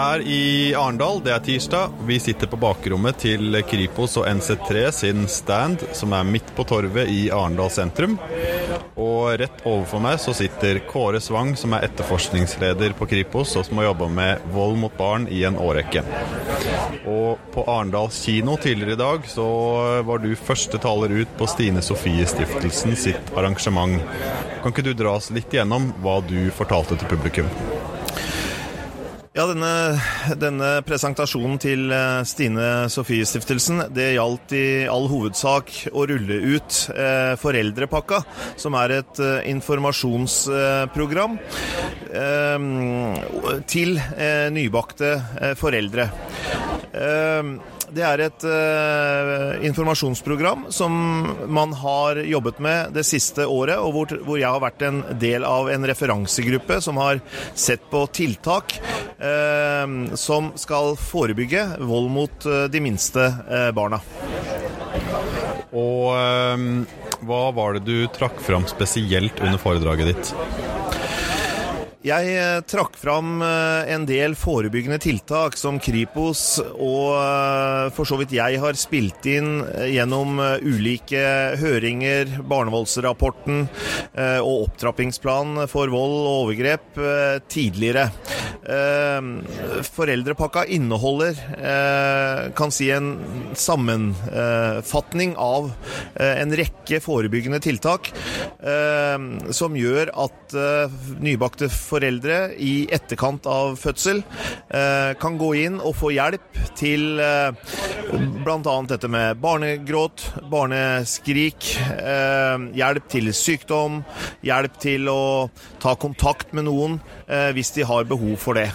er i Arendal, det er tirsdag. Vi sitter på bakrommet til Kripos og NC3 sin stand, som er midt på torvet i Arendal sentrum. Og rett overfor meg så sitter Kåre Svang, som er etterforskningsleder på Kripos, og som har jobba med vold mot barn i en årrekke. Og på Arendal kino tidligere i dag så var du første taler ut på Stine Sofie Stiftelsen sitt arrangement. Kan ikke du dra oss litt gjennom hva du fortalte til publikum? Ja, denne, denne, presentasjonen til eh, Stine Sofie Stiftelsen, det gjaldt i all hovedsak å rulle ut eh, Foreldrepakka, som er et eh, informasjonsprogram eh, til eh, nybakte eh, foreldre. Det er et uh, informasjonsprogram som man har jobbet med det siste året, og hvor, hvor, jeg har vært en del av en referansegruppe som har sett på tiltak uh, som skal forebygge vold mot uh, de minste barna. Og hva var det du trakk fram spesielt under foredraget ditt? Jeg eh, trakk fram eh, en del forebyggende tiltak som Kripos og eh, for så vidt jeg har spilt inn gjennom ulike høringer, barnevoldsrapporten og opptrappingsplanen for vold og overgrep tidligere. Foreldrepakka inneholder kan si en sammenfatning av en rekke forebyggende tiltak som gjør at nybakte foreldre i etterkant av fødsel eh, kan gå inn og få hjelp til eh, bl.a. dette med barnegråt, barneskrik, eh, hjelp til sykdom, hjelp til å ta kontakt med noen hvis de har behov for det.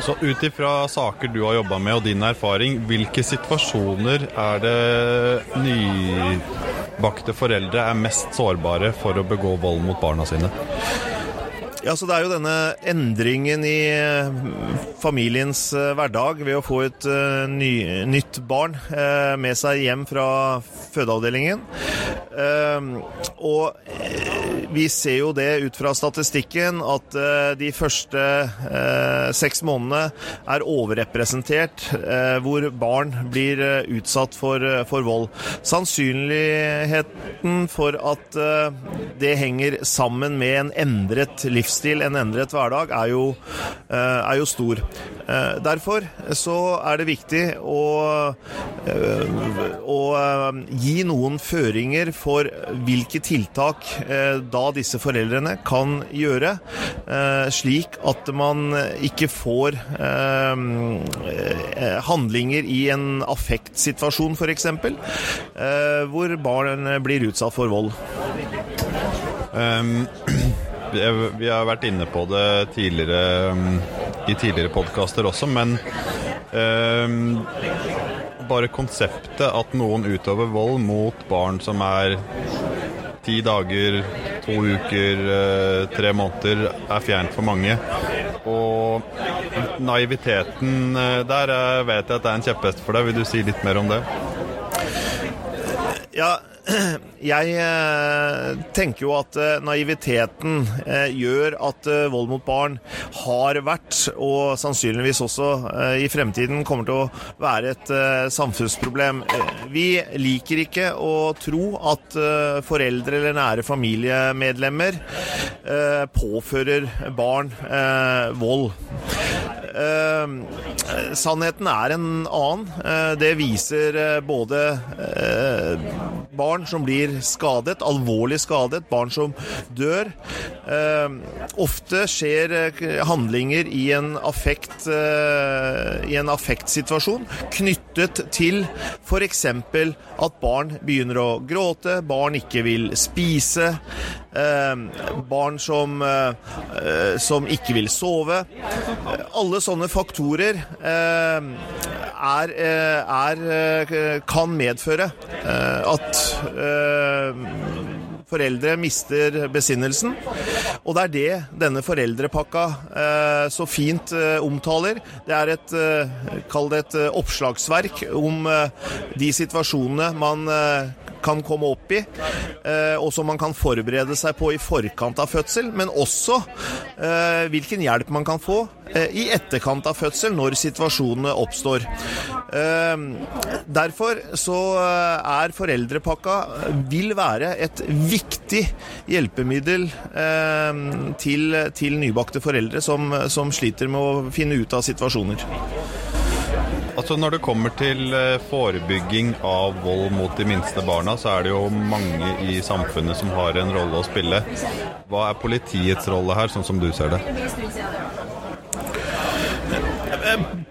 Så ut ifra saker du har jobba med og din erfaring, hvilke situasjoner er det nybakte foreldre er mest sårbare for å begå vold mot barna sine? Ja, så Det er jo denne endringen i eh, familiens eh, hverdag ved å få et uh, ny, nytt barn med seg hjem fra fødeavdelingen. Og vi ser jo det ut fra statistikken at de første seks månedene er overrepresentert hvor barn blir utsatt for, for vold. Sannsynligheten for at det henger sammen med en endret livsstil en endret hverdag, er jo, eh, er jo stor. Eh, derfor så er det viktig å, eh, å gi noen føringer for hvilke tiltak da disse foreldrene kan gjøre, slik at man ikke får handlinger i en affektsituasjon, f.eks., hvor barn blir utsatt for vold. Um, vi har vært inne på det tidligere um, i tidligere podkaster også, men um, bare konseptet at noen utøver vold mot barn som er ti dager, to uker, uh, tre måneder, er fjernt for mange. Og naiviteten uh, der uh, vet jeg at det er en kjepphest for deg. Vil du si litt mer om det? Ja, jeg eh, tenker jo at eh, naiviteten eh, gjør at vold mot barn har vært, og sannsynligvis også i fremtiden kommer til å være et samfunnsproblem. Vi liker ikke å tro at foreldre eller nære familiemedlemmer påfører barn vold. Sannheten er en annen. Det viser både barn som blir skadet, alvorlig skadet, barn som dør. Eh, ofte skjer eh, handlinger i en, affekt, eh, i en affektsituasjon knyttet til f.eks. at barn begynner å gråte, barn ikke vil spise, eh, barn som, eh, som, ikke vil sove. Alle sånne faktorer eh, er, er, kan medføre at foreldre mister besinnelsen. Og det er det denne foreldrepakka eh, så fint eh, omtaler. Det er et, eh, kall det et oppslagsverk om de situasjonene man kan komme opp i, eh, og som man kan forberede seg på i forkant av fødsel, men også eh, hvilken hjelp man kan få eh, i etterkant av fødsel når situasjonene oppstår. Derfor så er foreldrepakka vil være et viktig hjelpemiddel til, til nybakte foreldre som, som sliter med å finne ut av situasjoner. Altså Når det kommer til eh, forebygging av vold mot de minste barna, så er det jo mange i samfunnet som har en rolle å spille. Hva er politiets rolle her, sånn som du ser det?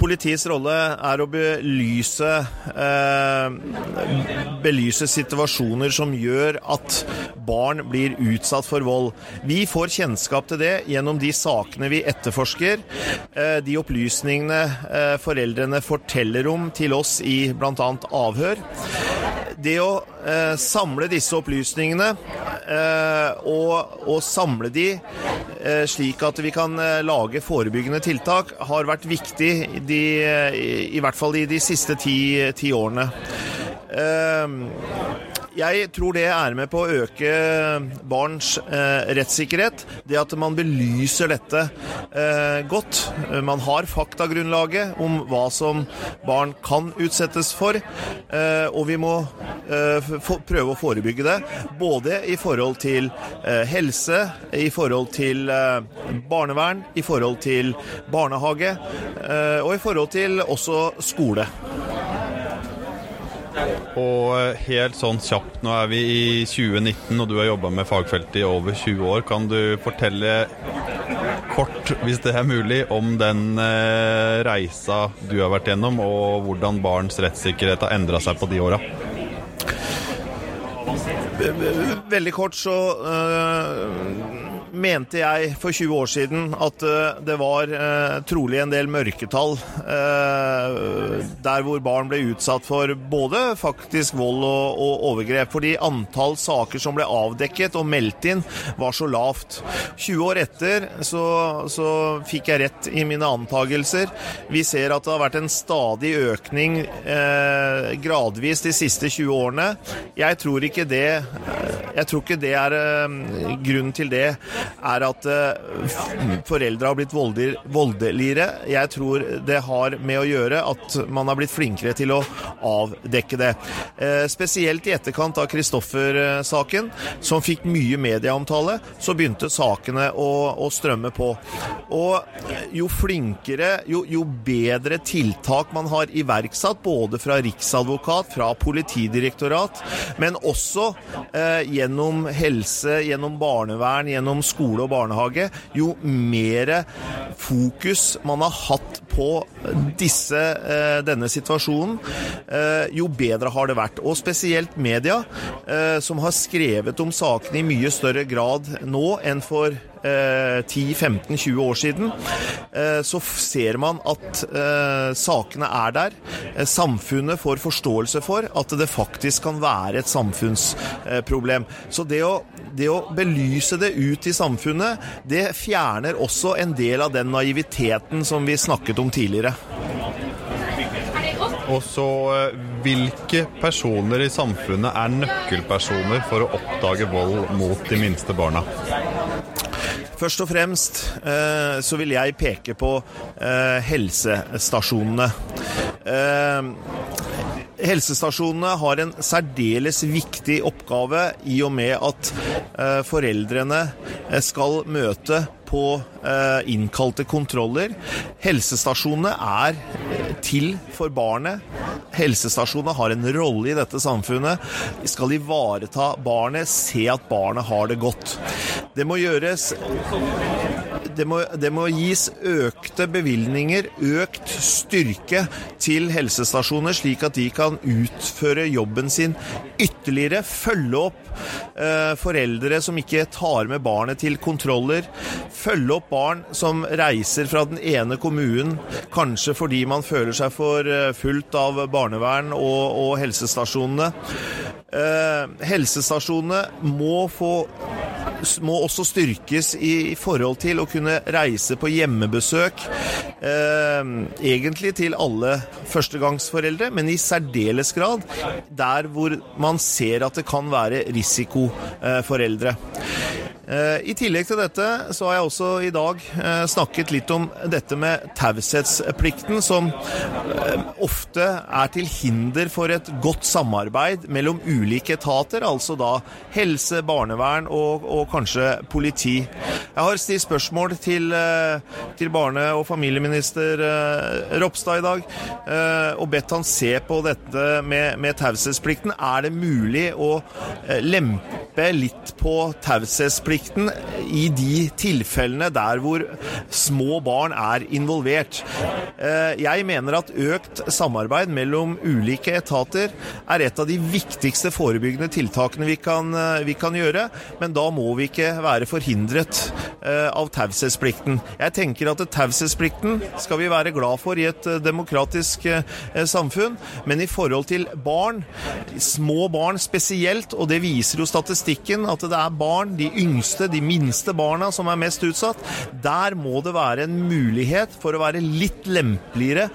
Politiets rolle er å belyse, eh, belyse situasjoner som gjør at barn blir utsatt for vold. Vi får kjennskap til det gjennom de sakene vi etterforsker, eh, de opplysningene eh, foreldrene forteller om til oss i bl.a. avhør. Det å eh, samle disse opplysningene eh, og, og, samle de eh, slik at vi kan eh, lage forebyggende tiltak, har vært viktig de, i, i hvert fall i de siste ti, ti årene. Jeg tror det er med på å øke barns eh, rettssikkerhet. Det at man belyser dette eh, godt. Man har faktagrunnlaget om hva som barn kan utsettes for. Eh, og vi må eh, prøve å forebygge det. Både i forhold til eh, helse, i forhold til eh, barnevern, i forhold til barnehage og i forhold til også skole. Og eh, helt sånn kjapt, nå er vi i 2019, og du har jobba med fagfeltet i over 20 år. Kan du fortelle kort, hvis det er mulig, om den eh, reisa du har vært gjennom, og hvordan barns rettssikkerhet har endra seg på de åra? Veldig kort så øh, mente jeg for 20 år siden at uh, det var uh, trolig en del mørketall uh, der hvor barn ble utsatt for både faktisk vold og, og, overgrep. Fordi antall saker som ble avdekket og meldt inn, var så lavt. 20 år etter så, så fikk jeg rett i mine antagelser. Vi ser at det har vært en stadig økning gradvis de siste 20 årene. Jeg tror ikke det, jeg tror ikke det er grunnen til det er at uh, foreldre har blitt voldeligere. Jeg tror det har med å gjøre at man har blitt flinkere til å avdekke det. Uh, spesielt i etterkant av Kristoffer-saken, som fikk mye medieomtale, så begynte sakene å, å strømme på. Og jo flinkere, jo, jo bedre tiltak man har iverksatt, både fra riksadvokat, fra politidirektorat, men også uh, gjennom helse, gjennom barnevern, gjennom skole og barnehage, jo mer fokus man har hatt på disse, eh, denne situasjonen, eh, jo bedre har det vært. Og spesielt media, eh, som har skrevet om sakene i mye større grad nå enn for 10-15-20 år siden, så ser man at sakene er der. Samfunnet får forståelse for at det faktisk kan være et samfunnsproblem. Så det å, det å belyse det ut i samfunnet, det fjerner også en del av den naiviteten som vi snakket om tidligere. Og så eh, Hvilke personer i samfunnet er nøkkelpersoner for å oppdage vold mot de minste barna? Først og fremst eh, så vil jeg peke på eh, helsestasjonene. Eh, Helsestasjonene har en særdeles viktig oppgave i og med at eh, foreldrene eh, skal møte på eh, innkalte kontroller. Helsestasjonene er til for barnet. Helsestasjonene har en rolle i dette samfunnet. De skal ivareta barnet, se at barnet har det godt. Det må gjøres det må, det må, gis økte bevilgninger, økt styrke til helsestasjoner, slik at de kan utføre jobben sin ytterligere. Følge opp eh, foreldre som ikke tar med barnet til kontroller. Følge opp barn som reiser fra den ene kommunen, kanskje fordi man føler seg for eh, fullt av barnevern og, og helsestasjonene. Eh, helsestasjonene må få må også styrkes i forhold til å kunne reise på hjemmebesøk. Eh, egentlig til alle førstegangsforeldre, men i særdeles grad der hvor man ser at det kan være risikoforeldre. Eh, I tillegg til dette så har jeg også i dag eh, snakket litt om dette med taushetsplikten, som eh, ofte er til hinder for et godt samarbeid mellom ulike etater, altså da helse, barnevern og, og kanskje politi. Jeg har stilt spørsmål til, til barne- og familieminister Ropstad i dag og bedt han se på dette med, med taushetsplikten. Er det mulig å lempe litt på taushetsplikten? Plikten i de tilfellene der hvor små barn er involvert. Eh, jeg mener at økt samarbeid mellom ulike etater er et av de viktigste forebyggende tiltakene vi kan, eh, vi kan gjøre, men da må vi ikke være forhindret eh, av taushetsplikten. Jeg tenker at taushetsplikten skal vi være glad for i et demokratisk samfunn, men i forhold til barn, små barn spesielt, og det viser jo statistikken at det er barn, de yngste yngste, de minste barna som er mest utsatt, der må det være en mulighet for å være litt lempeligere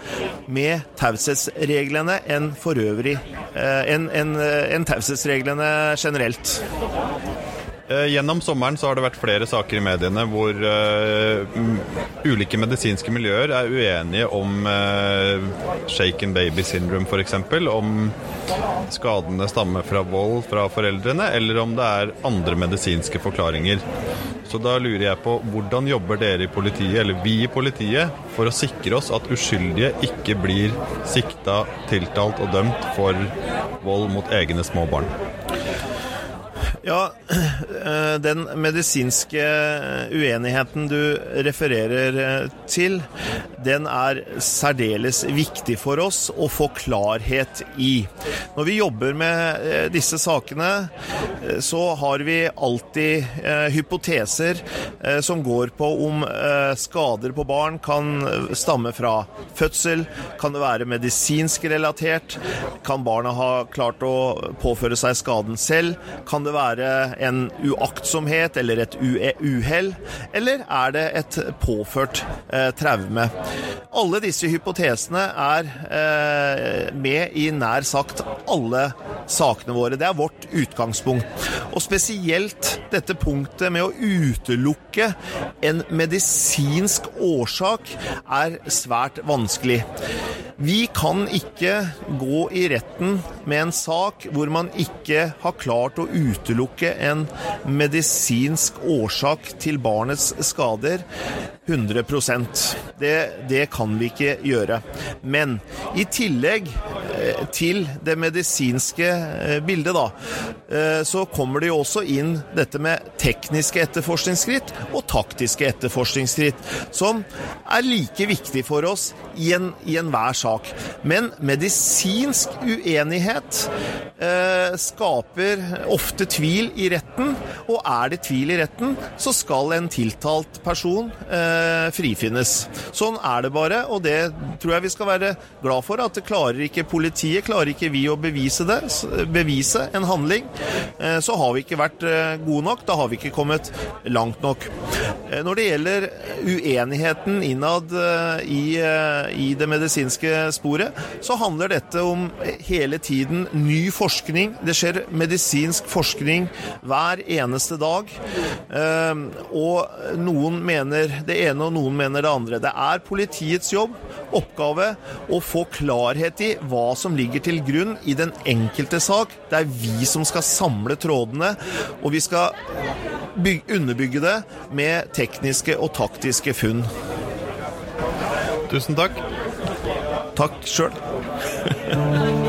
med taushetsreglene enn for øvrig. Enn eh, en, en taushetsreglene generelt. Eh, gjennom sommeren så har det vært flere saker i mediene hvor uh, ulike medisinske miljøer er uenige om uh, shaken baby syndrome f.eks. Om skadene stammer fra vold fra foreldrene, eller om det er andre medisinske forklaringer. Så da lurer jeg på hvordan jobber dere i politiet, eller vi i politiet, for å sikre oss at uskyldige ikke blir sikta, tiltalt og dømt for vold mot egne små barn? Ja, eh, den medisinske uenigheten du refererer eh, til, den er særdeles viktig for oss å få klarhet i. Når vi jobber med eh, disse sakene, så har vi alltid hypoteser som går på om skader på barn kan stamme fra fødsel, kan det være medisinsk relatert, kan barna ha klart å påføre seg skaden selv, kan det være være en uaktsomhet eller et uhell, eller er det et påført eh, traume? Alle disse hypotesene er eh, med i nær sagt alle sakene våre. Det er vårt utgangspunkt. Og spesielt dette punktet med å utelukke en medisinsk årsak er svært vanskelig. Vi kan ikke gå i retten med en sak hvor man ikke har klart å utelukke en medisinsk årsak til barnets skader 100 det, det kan vi ikke gjøre. Men i tillegg eh, til det medisinske eh, bildet, da, eh, så kommer det jo også inn dette med tekniske etterforskningsskritt og taktiske etterforskningsskritt, som er like viktig for oss i, en, i enhver sak. Men medisinsk uenighet eh, skaper ofte tvil i retten, og er det tvil i retten, så skal en tiltalt person eh, frifinnes. Sånn er det bare, og det tror jeg vi skal være glad for. At det klarer ikke politiet, klarer ikke vi å bevise det, bevise en handling, eh, så har vi ikke vært eh, gode nok. Da har vi ikke kommet langt nok. Eh, når det gjelder uenigheten innad eh, i, eh, i det medisinske sporet, så handler dette om hele tiden ny forskning. Det skjer medisinsk forskning hver eneste dag. Og noen mener det ene, og noen mener det andre. Det er politiets jobb, oppgave, å få klarhet i hva som ligger til grunn i den enkelte sak. Det er vi som skal samle trådene, og vi skal underbygge det med tekniske og taktiske funn. Tusen takk. Takk sjøl.